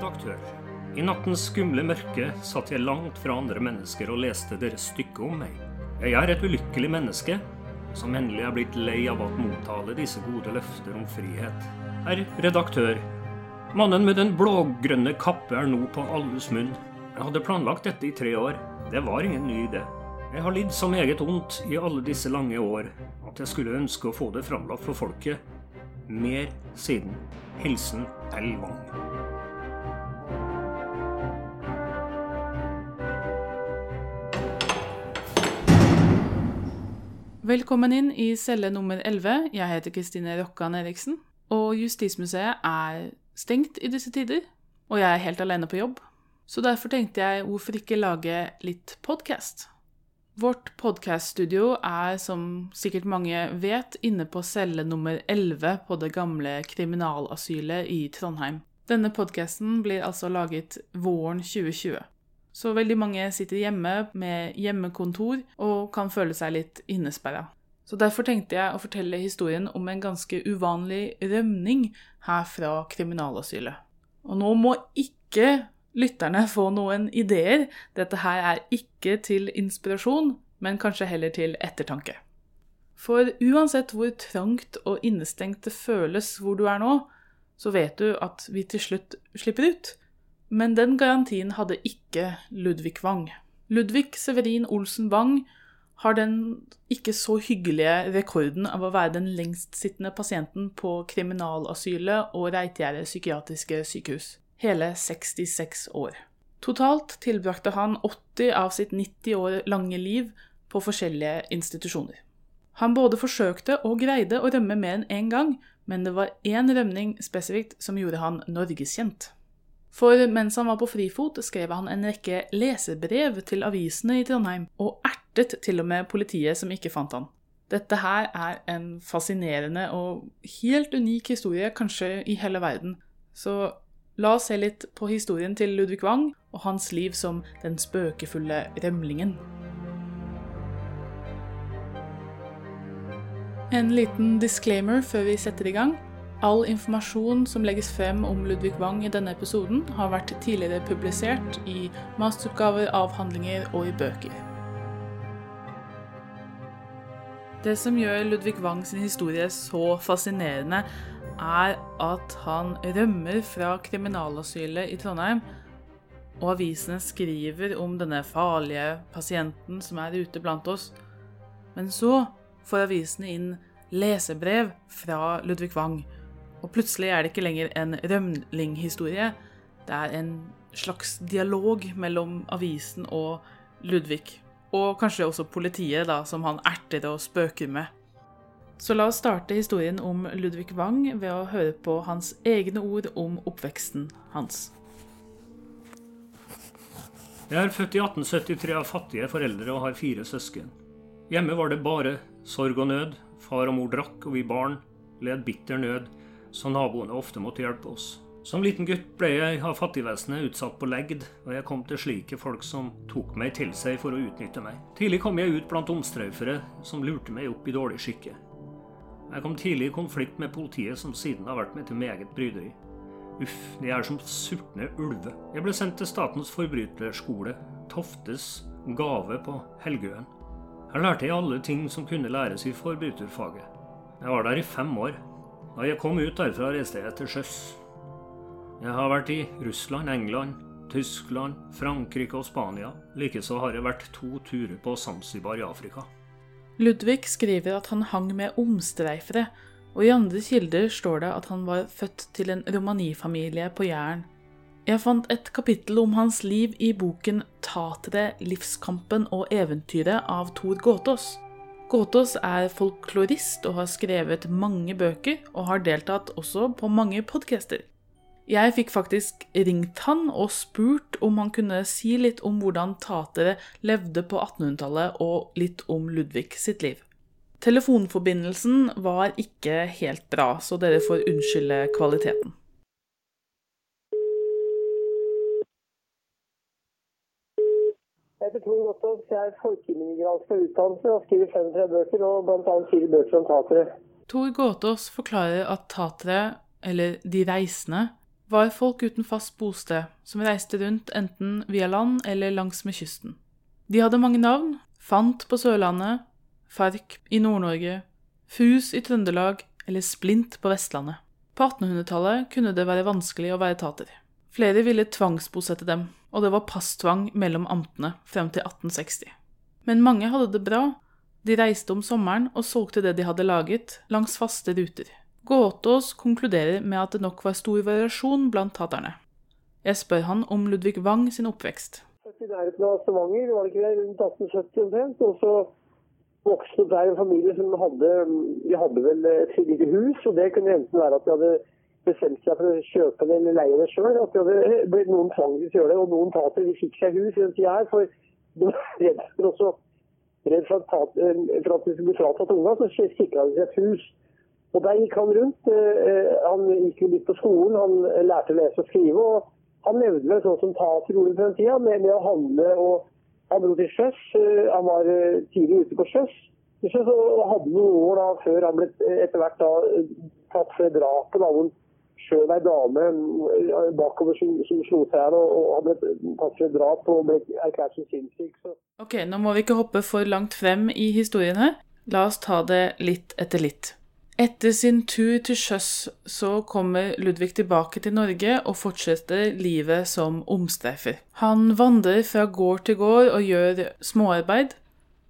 redaktør. I nattens skumle mørke satt jeg langt fra andre mennesker og leste deres stykke om meg. Jeg er et ulykkelig menneske som endelig er blitt lei av å mottale disse gode løfter om frihet. Herr redaktør, mannen med den blågrønne kappe er nå på alles munn. Jeg hadde planlagt dette i tre år. Det var ingen ny idé. Jeg har lidd så meget ondt i alle disse lange år at jeg skulle ønske å få det framlagt for folket. Mer siden. Hilsen L. Wang. Velkommen inn i celle nummer 11. Jeg heter Kristine Rokkan Eriksen. Og Justismuseet er stengt i disse tider. Og jeg er helt alene på jobb. Så derfor tenkte jeg hvorfor ikke lage litt podkast? Vårt podkaststudio er, som sikkert mange vet, inne på celle nummer 11 på det gamle kriminalasylet i Trondheim. Denne podkasten blir altså laget våren 2020. Så veldig mange sitter hjemme med hjemmekontor og kan føle seg litt innesperra. Så derfor tenkte jeg å fortelle historien om en ganske uvanlig rømning her fra kriminalasylet. Og nå må ikke lytterne få noen ideer. Dette her er ikke til inspirasjon, men kanskje heller til ettertanke. For uansett hvor trangt og innestengt det føles hvor du er nå, så vet du at vi til slutt slipper ut. Men den garantien hadde ikke Ludvig Wang. Ludvig Severin Olsen Wang har den ikke så hyggelige rekorden av å være den lengstsittende pasienten på kriminalasylet og Reitgjerdet psykiatriske sykehus. Hele 66 år. Totalt tilbrakte han 80 av sitt 90 år lange liv på forskjellige institusjoner. Han både forsøkte og greide å rømme mer enn én gang, men det var én rømning spesifikt som gjorde han norgeskjent. For mens han var på frifot, skrev han en rekke leserbrev til avisene i Trondheim, og ertet til og med politiet som ikke fant han. Dette her er en fascinerende og helt unik historie, kanskje i hele verden. Så la oss se litt på historien til Ludvig Wang og hans liv som den spøkefulle rømlingen. En liten disclaimer før vi setter i gang. All informasjon som legges frem om Ludvig Wang i denne episoden, har vært tidligere publisert i masteroppgaver, avhandlinger og i bøker. Det som gjør Ludvig Wang sin historie så fascinerende, er at han rømmer fra kriminalasylet i Trondheim, og avisene skriver om denne farlige pasienten som er ute blant oss. Men så får avisene inn lesebrev fra Ludvig Wang. Og plutselig er det ikke lenger en rømlinghistorie. Det er en slags dialog mellom avisen og Ludvig. Og kanskje også politiet, da, som han erter og spøker med. Så la oss starte historien om Ludvig Wang ved å høre på hans egne ord om oppveksten hans. Jeg er født i 1873 av fattige foreldre og har fire søsken. Hjemme var det bare sorg og nød. Far og mor drakk, og vi barn led bitter nød så naboene ofte måtte hjelpe oss. Som liten gutt ble jeg av fattigvesenet utsatt på legd, og jeg kom til slike folk som tok meg til seg for å utnytte meg. Tidlig kom jeg ut blant omstraufere som lurte meg opp i dårlig skikke. Jeg kom tidlig i konflikt med politiet, som siden har vært med til meget bryderi. Uff, de er som sultne ulver. Jeg ble sendt til Statens forbryterskole, Toftes gave på Helgøen. Her lærte jeg alle ting som kunne læres i forbryterfaget. Jeg var der i fem år. Da jeg kom ut derfra, reiste jeg til sjøs. Jeg har vært i Russland, England, Tyskland, Frankrike og Spania. Likeså har jeg vært to turer på Zanzibar i Afrika. Ludvig skriver at han hang med omstreifere, og i andre kilder står det at han var født til en romanifamilie på Jæren. Jeg fant et kapittel om hans liv i boken 'Tatere, livskampen og eventyret av Tor Gåtås. Gåtås er folklorist og har skrevet mange bøker, og har deltatt også på mange podcaster. Jeg fikk faktisk ringt han og spurt om han kunne si litt om hvordan tatere levde på 1800-tallet, og litt om Ludvig sitt liv. Telefonforbindelsen var ikke helt bra, så dere får unnskylde kvaliteten. Tor Gotthoff, jeg er folkeimmigrant fra utdannelse og skriver 35 bøker, og bl.a. fire bøker om tatere. Tor Gåtås forklarer at tatere, eller de reisende, var folk uten fast bosted, som reiste rundt enten via land eller langs med kysten. De hadde mange navn, Fant på Sørlandet, Fark i Nord-Norge, Fus i Trøndelag eller Splint på Vestlandet. På 1800-tallet kunne det være vanskelig å være tater. Flere ville tvangsbosette dem, og det var passtvang mellom amtene frem til 1860. Men mange hadde det bra. De reiste om sommeren og solgte det de hadde laget, langs faste ruter. Gåtås konkluderer med at det nok var stor variasjon blant taterne. Jeg spør han om Ludvig Wang sin oppvekst. I nærheten av Stavanger, var det ikke det, rundt 1870 omtrent. Og så vokste opp der en familie som hadde Vi hadde vel et lite hus, og det kunne enten være at de hadde bestemt seg for å kjøpe det eller leie det sjøl. At det blitt noen tvang til å gjøre det, og noen tater fikk seg hus i den tida her. For de var redd for også redd for at, for at de skulle bli fratatt unga, så sikra de seg et hus. Og Der gikk han rundt. Han gikk litt på skolen, han lærte å lese og skrive. og Han levde vel sånn som tater gjorde på den tida, med, med, å handle. og Han dro til sjøs. Han var tidlig ute på sjøs. Og hadde noen år da, før han ble etter hvert da, tatt for drapet. da, Skjøv ei dame bakover som, som slo seg her og, og hadde tatt for drap og ble erklært som sinnssyk. Så. Ok, nå må vi ikke hoppe for langt frem i historien her. La oss ta det litt etter litt. Etter sin tur til sjøs så kommer Ludvig tilbake til Norge og fortsetter livet som omstreifer. Han vandrer fra gård til gård og gjør småarbeid,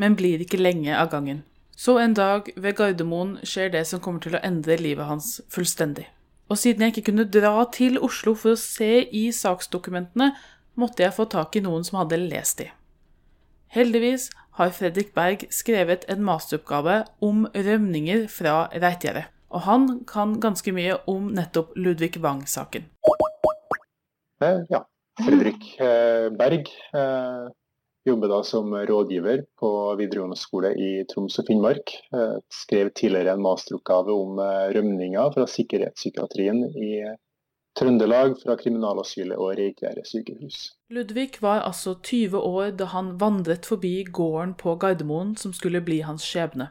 men blir ikke lenge av gangen. Så en dag ved Gardermoen skjer det som kommer til å endre livet hans fullstendig. Og siden jeg ikke kunne dra til Oslo for å se i saksdokumentene, måtte jeg få tak i noen som hadde lest de. Heldigvis har Fredrik Berg skrevet en masteroppgave om rømninger fra Reitgjerdet. Og han kan ganske mye om nettopp Ludvig Wang-saken. Ja. Fredrik Berg jobber da som rådgiver på videregående skole i Troms og Finnmark. Skrev tidligere en masteroppgave om rømninger fra sikkerhetspsykiatrien i Trøndelag fra kriminalasylet og Reykjære sykehus. Ludvig var altså 20 år da han vandret forbi gården på Gardermoen som skulle bli hans skjebne.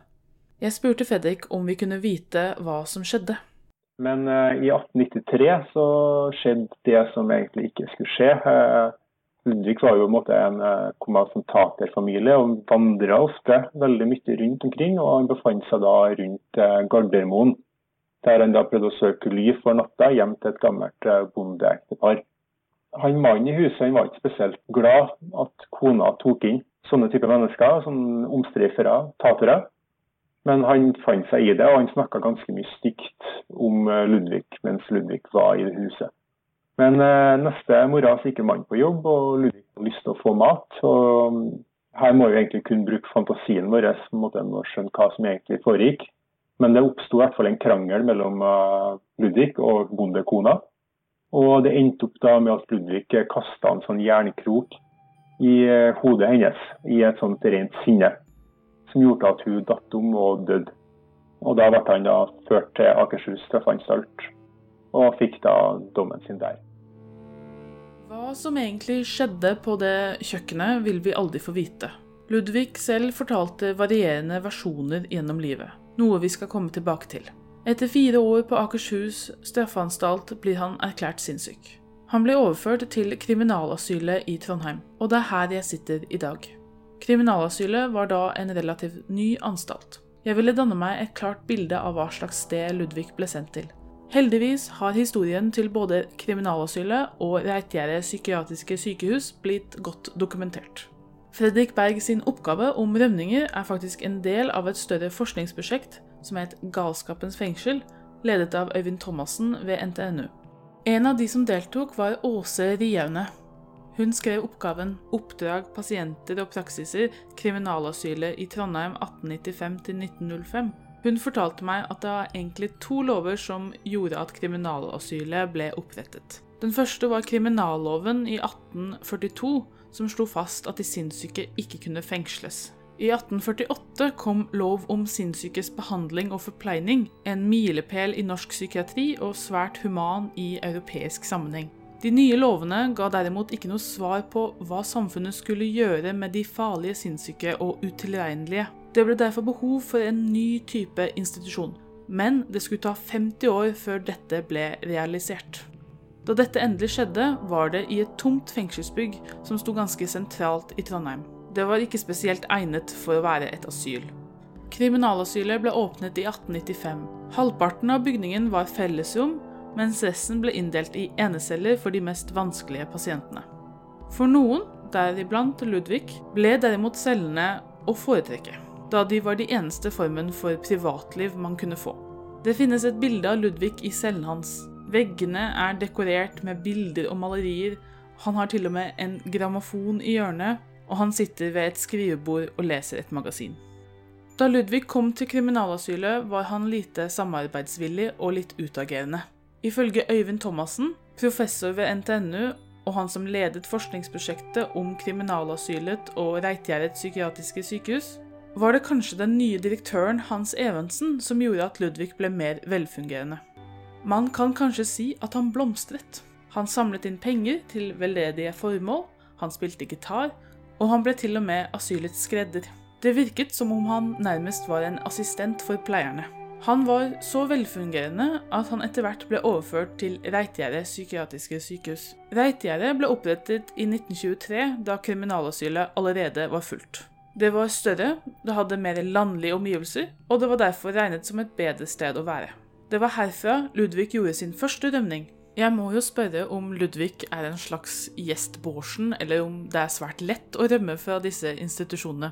Jeg spurte Fredrik om vi kunne vite hva som skjedde. Men uh, i 1893 så skjedde det som egentlig ikke skulle skje. Uh, Ludvig var jo en, måte, en taterfamilie kommentatorfamilie og vandra ofte veldig mye rundt omkring. Og han befant seg da rundt Gardermoen der han da prøvde å søke ly for natta hjem til et gammelt eh, bondeektepar. Han Mannen i huset han var ikke spesielt glad at kona tok inn sånne typer mennesker, som omstreifere, tatere. Men han fant seg i det, og han snakka ganske mye stygt om eh, Ludvig mens Ludvig var i huset. Men eh, neste morgen så gikk mannen på jobb, og Ludvig hadde lyst til å få mat. og mm, Her må vi egentlig kun bruke fantasien vår med å skjønne hva som egentlig foregikk. Men det oppsto i hvert fall en krangel mellom uh, Ludvig og bondekona. Og det endte opp da med at Ludvig kasta en sånn jernkrok i uh, hodet hennes i et sånt rent sinne, som gjorde at hun datt om og døde. Og da ble han da ført til Akershus straffanstalt, og fikk da dommen sin der. Hva som egentlig skjedde på det kjøkkenet, vil vi aldri få vite. Ludvig selv fortalte varierende versjoner gjennom livet noe vi skal komme tilbake til. Etter fire år på Akershus straffeanstalt blir han erklært sinnssyk. Han ble overført til kriminalasylet i Trondheim, og det er her jeg sitter i dag. Kriminalasylet var da en relativt ny anstalt. Jeg ville danne meg et klart bilde av hva slags sted Ludvig ble sendt til. Heldigvis har historien til både kriminalasylet og Reitgjerdet psykiatriske sykehus blitt godt dokumentert. Fredrik Berg sin oppgave om rømninger er faktisk en del av et større forskningsprosjekt som het Galskapens fengsel, ledet av Øyvind Thomassen ved NTNU. En av de som deltok, var Åse Riaune. Hun skrev oppgaven 'Oppdrag, pasienter og praksiser kriminalasylet i Trondheim 1895-1905'. Hun fortalte meg at det var egentlig to lover som gjorde at kriminalasylet ble opprettet. Den første var kriminalloven i 1842, som slo fast at de sinnssyke ikke kunne fengsles. I 1848 kom lov om sinnssykes behandling og forpleining, en milepæl i norsk psykiatri og svært human i europeisk sammenheng. De nye lovene ga derimot ikke noe svar på hva samfunnet skulle gjøre med de farlige sinnssyke og utilregnelige. Det ble derfor behov for en ny type institusjon, men det skulle ta 50 år før dette ble realisert. Da dette endelig skjedde, var det i et tomt fengselsbygg som sto ganske sentralt i Trondheim. Det var ikke spesielt egnet for å være et asyl. Kriminalasylet ble åpnet i 1895. Halvparten av bygningen var fellesrom, mens resten ble inndelt i eneceller for de mest vanskelige pasientene. For noen, deriblant Ludvig, ble derimot cellene å foretrekke, da de var de eneste formen for privatliv man kunne få. Det finnes et bilde av Ludvig i cellen hans. Veggene er dekorert med bilder og malerier, han har til og med en grammofon i hjørnet, og han sitter ved et skrivebord og leser et magasin. Da Ludvig kom til kriminalasylet, var han lite samarbeidsvillig og litt utagerende. Ifølge Øyvind Thomassen, professor ved NTNU og han som ledet forskningsprosjektet om kriminalasylet og Reitgjerdet psykiatriske sykehus, var det kanskje den nye direktøren Hans Evensen som gjorde at Ludvig ble mer velfungerende. Man kan kanskje si at han blomstret. Han samlet inn penger til veldedige formål, han spilte gitar, og han ble til og med asylets skredder. Det virket som om han nærmest var en assistent for pleierne. Han var så velfungerende at han etter hvert ble overført til Reitgjerdet psykiatriske sykehus. Reitgjerdet ble opprettet i 1923, da kriminalasylet allerede var fullt. Det var større, det hadde mer landlige omgivelser, og det var derfor regnet som et bedre sted å være. Det var herfra Ludvig gjorde sin første rømning. Jeg må jo spørre om Ludvig er en slags gjestborsen, eller om det er svært lett å rømme fra disse institusjonene.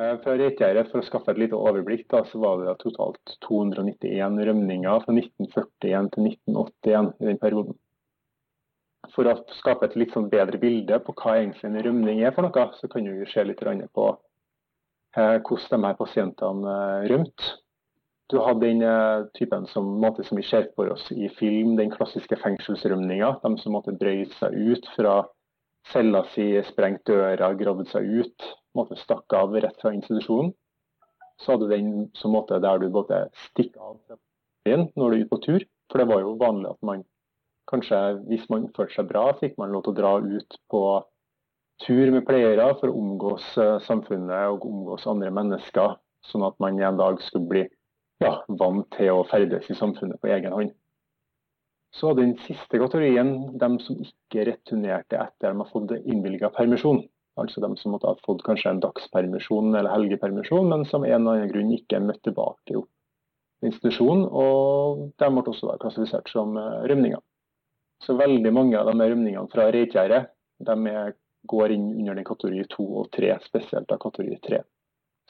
Eh, fra Reitgjerdet, for å skaffe et lite overblikk, da, så var det totalt 291 rømninger fra 1941 til 1981 i den perioden. For å skape et litt sånn bedre bilde på hva egentlig en rømning er for noe, så kan vi se litt på hvordan de her pasientene eh, rømte. Du hadde den typen som, måte, som vi ser for oss i film, den klassiske fengselsrømninga. De som måtte brøyte seg ut fra cella si, sprengt døra, gravd seg ut Måtte stakk av rett fra institusjonen. Så hadde du den som måte der du både stikker av fra byen når du er ute på tur. For det var jo vanlig at man kanskje, hvis man oppførte seg bra, fikk man lov til å dra ut på tur med pleiere for å omgås eh, samfunnet og omgås andre mennesker. Sånn at man en dag skulle bli ja, vant til å ferdes i samfunnet på egen hånd. Så den siste kategorien, de som ikke returnerte etter de har fått innvilga permisjon. Altså de som måtte ha fått kanskje en dagspermisjon eller helgepermisjon, men som en eller annen grunn ikke møtte møtt tilbake i institusjonen. Og de ble også klassifisert som eh, rømninger. Så veldig mange av de rømningene fra Reitgjerdet går inn under den kategori 2 og 3, spesielt av kategori 3,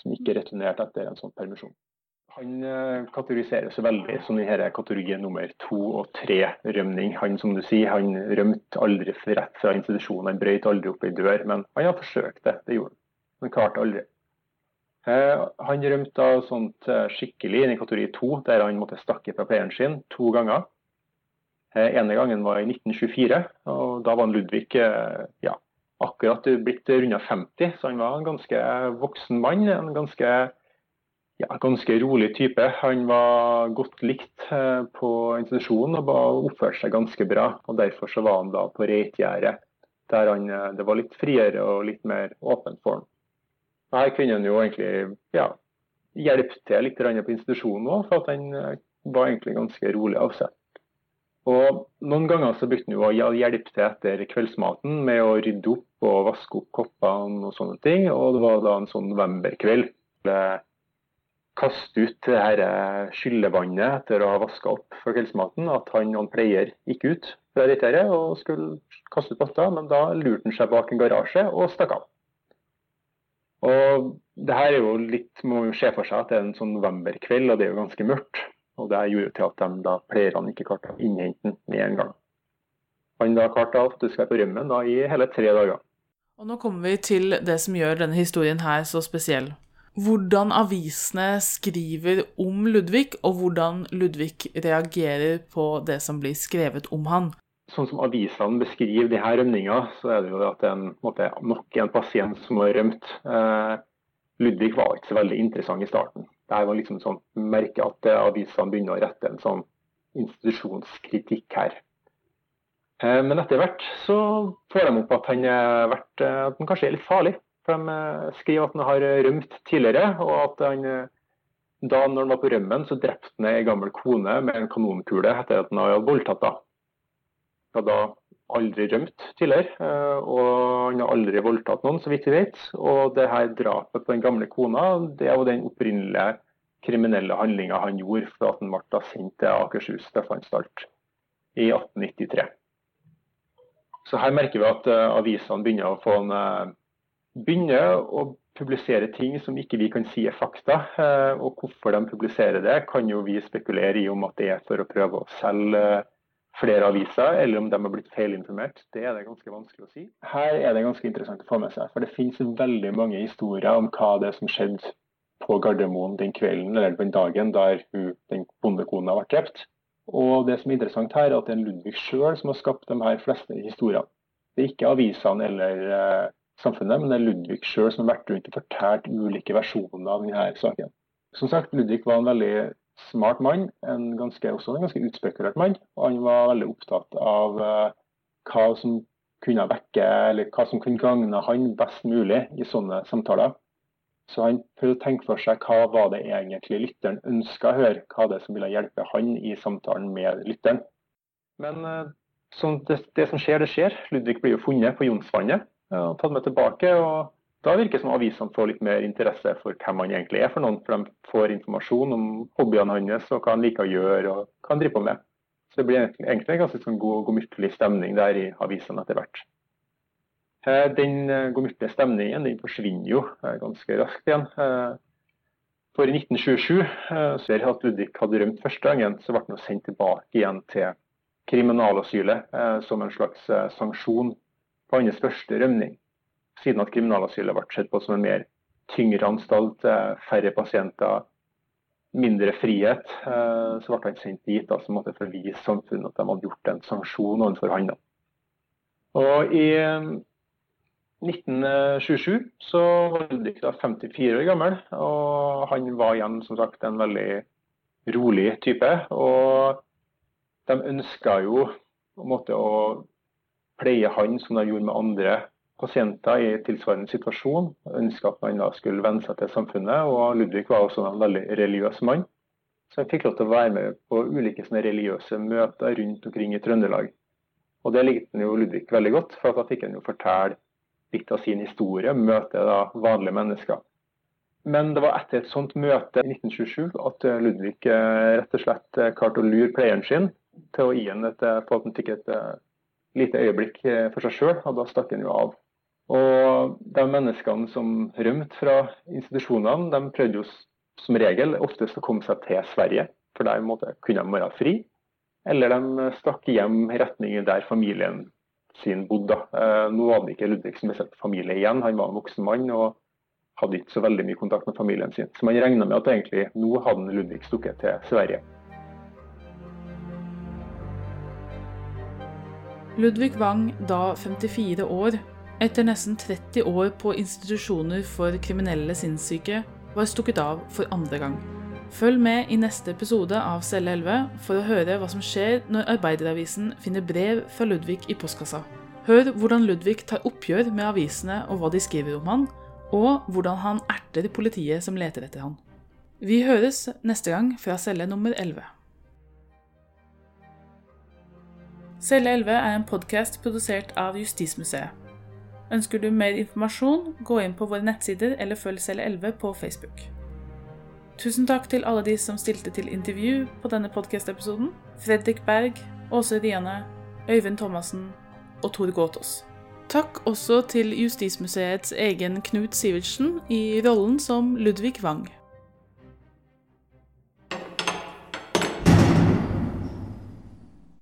som ikke er returnert etter en sånn permisjon. Han eh, kategoriseres veldig som i denne kategorien nummer to og tre rømning. Han som du sier, han rømte aldri rett fra institusjonen, han brøt aldri opp ei dør. Men han har forsøkt det, det gjorde han. Men klarte aldri. Eh, han rømte da sånt eh, skikkelig i kategori to, der han måtte stakke fra pleieren sin to ganger. ene gangen var i 1924, og da var han Ludvig ja, akkurat blitt runda 50, så han var en ganske voksen mann. en ganske ja, ganske rolig type. Han var godt likt eh, på institusjonen og oppførte seg ganske bra. og Derfor så var han da på Reitgjerdet, der han, eh, det var litt friere og litt mer åpent for ham. Her kunne han jo egentlig ja, hjelpe til litt på institusjonen òg, for at han eh, var egentlig ganske rolig av seg. Og Noen ganger så brukte han jo å hjelpe til etter kveldsmaten med å rydde opp og vaske opp koppene og sånne ting. Og det var da en sånn novemberkveld kaste ut det her eh, skyllevannet etter å ha vaska opp for kveldsmaten, at han og en pleier gikk ut fra riteret og skulle kaste ut matta, men da lurte han seg bak en garasje og stakk av. Og det her er jo litt, må jo se for seg at det er en sånn novemberkveld, og det er jo ganske mørkt. Og det gjorde til at de da pleierne ikke klarte å innhente den med en gang. Han da klarte å skal på rømmen da i hele tre dager. Og nå kommer vi til det som gjør denne historien her så spesiell hvordan avisene skriver om Ludvig, og hvordan Ludvig reagerer på det som blir skrevet om han. Sånn som avisene beskriver de her rømninga, så er det jo at det er en, måte, nok en pasient som har rømt. Eh, Ludvig var ikke så veldig interessant i starten. Det var liksom sånn, merke at avisene begynner å rette en sånn institusjonskritikk her. Eh, men etter hvert så får de opp at han, vært, eh, at han kanskje er litt farlig. For De eh, skriver at han har rømt tidligere, og at han da når han var på rømmen, så drepte han ei gammel kone med en kanonkule etter at han hadde voldtatt henne. Han hadde aldri rømt tidligere. Og han har aldri voldtatt noen, så vidt vi vet. Og det her drapet på den gamle kona, det er jo den opprinnelige kriminelle handlinga han gjorde for at han ble sendt til Akershus straffeanstalt i 1893. Så her merker vi at eh, avisene begynner å få en eh, begynner å publisere ting som ikke vi kan si er fakta. eh, Og hvorfor de publiserer det, kan jo vi spekulere i om at det er for å prøve å selge flere aviser, eller om de har blitt feilinformert. Det er det ganske vanskelig å si. Her er det ganske interessant å få med seg, for det finnes veldig mange historier om hva det er som skjedde på Gardermoen den kvelden eller den dagen der hun, den bondekona ble drept. Og det som er interessant her, er at det er Ludvig sjøl som har skapt de her fleste historiene. Det er ikke avisene eller eh, samfunnet, men det er Ludvig sjøl som har vært rundt og fortalt ulike versjoner av denne saken. Som sagt, Ludvig var en veldig smart mann, en ganske, også en ganske utspekulert mann. Og han var veldig opptatt av eh, hva som kunne vekke, eller hva som kunne gagne han best mulig i sånne samtaler. Så han prøvde å tenke for seg hva var det egentlig lytteren ønska å høre, hva det som ville hjelpe han i samtalen med lytteren. Men eh, det, det som skjer, det skjer. Ludvig blir jo funnet på Jonsvannet og tatt med tilbake. og Da virker det som avisene får litt mer interesse for hvem han egentlig er for noen. For de får informasjon om hobbyene hans og hva han liker å gjøre og hva han driver på med. Så det blir egentlig, en ganske sånn god, gemyttlig stemning der i avisene etter hvert. Eh, Den eh, gemyttlige stemningen den forsvinner jo eh, ganske raskt igjen. For i 1927, eh, så er det at Ludvig hadde rømt første gangen, så ble han sendt tilbake igjen til kriminalasylet som en slags sanksjon på hans første rømning. Siden at kriminalasylet ble sett på som en mer tyngre anstalt, færre pasienter, mindre frihet, så ble han sendt dit som måtte forvise samfunnet at de hadde gjort en sanksjon overfor han. Og i 1927 så var Ludvig da 54 år gammel, og han var igjen som sagt en veldig rolig type. Og de ønska jo måte å pleie han som de gjorde med andre pasienter i tilsvarende situasjon. Ønska at han da skulle venne seg til samfunnet. Og Ludvig var også en veldig religiøs mann. Så han fikk lov til å være med på ulike religiøse møter rundt omkring i Trøndelag. Og det likte han jo Ludvig veldig godt, for da fikk han jo fortelle litt av sin historie, møte da vanlige mennesker. Men det var etter et sånt møte i 1927 at Ludvig eh, rett og slett eh, klarte å lure pleieren sin til å gi ham et, eh, på et lite øyeblikk for seg sjøl, og da stakk han jo av. Og de menneskene som rømte fra institusjonene, de prøvde jo som regel oftest å komme seg til Sverige, for der måtte, kunne de være fri. Eller de stakk hjem i retning der familien sin bodde. Eh, nå hadde ikke Ludvig som spesielt familie igjen, han var en voksen mann og hadde ikke så veldig mye kontakt med familien sin. Så man regna med at egentlig nå hadde Ludvig stukket til Sverige. Ludvig Wang, da 54 år, etter nesten 30 år på institusjoner for kriminelle sinnssyke, var stukket av for andre gang. Følg med i neste episode av Celle 11 for å høre hva som skjer når Arbeideravisen finner brev fra Ludvig i postkassa. Hør hvordan Ludvig tar oppgjør med avisene og hva de skriver om han, og hvordan han erter politiet som leter etter han. Vi høres neste gang fra celle nummer 11. Celle 11 er en podkast produsert av Justismuseet. Ønsker du mer informasjon, gå inn på våre nettsider eller følg Celle 11 på Facebook. Tusen takk til alle de som stilte til intervju på denne podkast-episoden. Fredrik Berg, Åse Riane, Øyvind Thomassen og Tor Gåtås. Takk også til Justismuseets egen Knut Sivertsen i rollen som Ludvig Wang.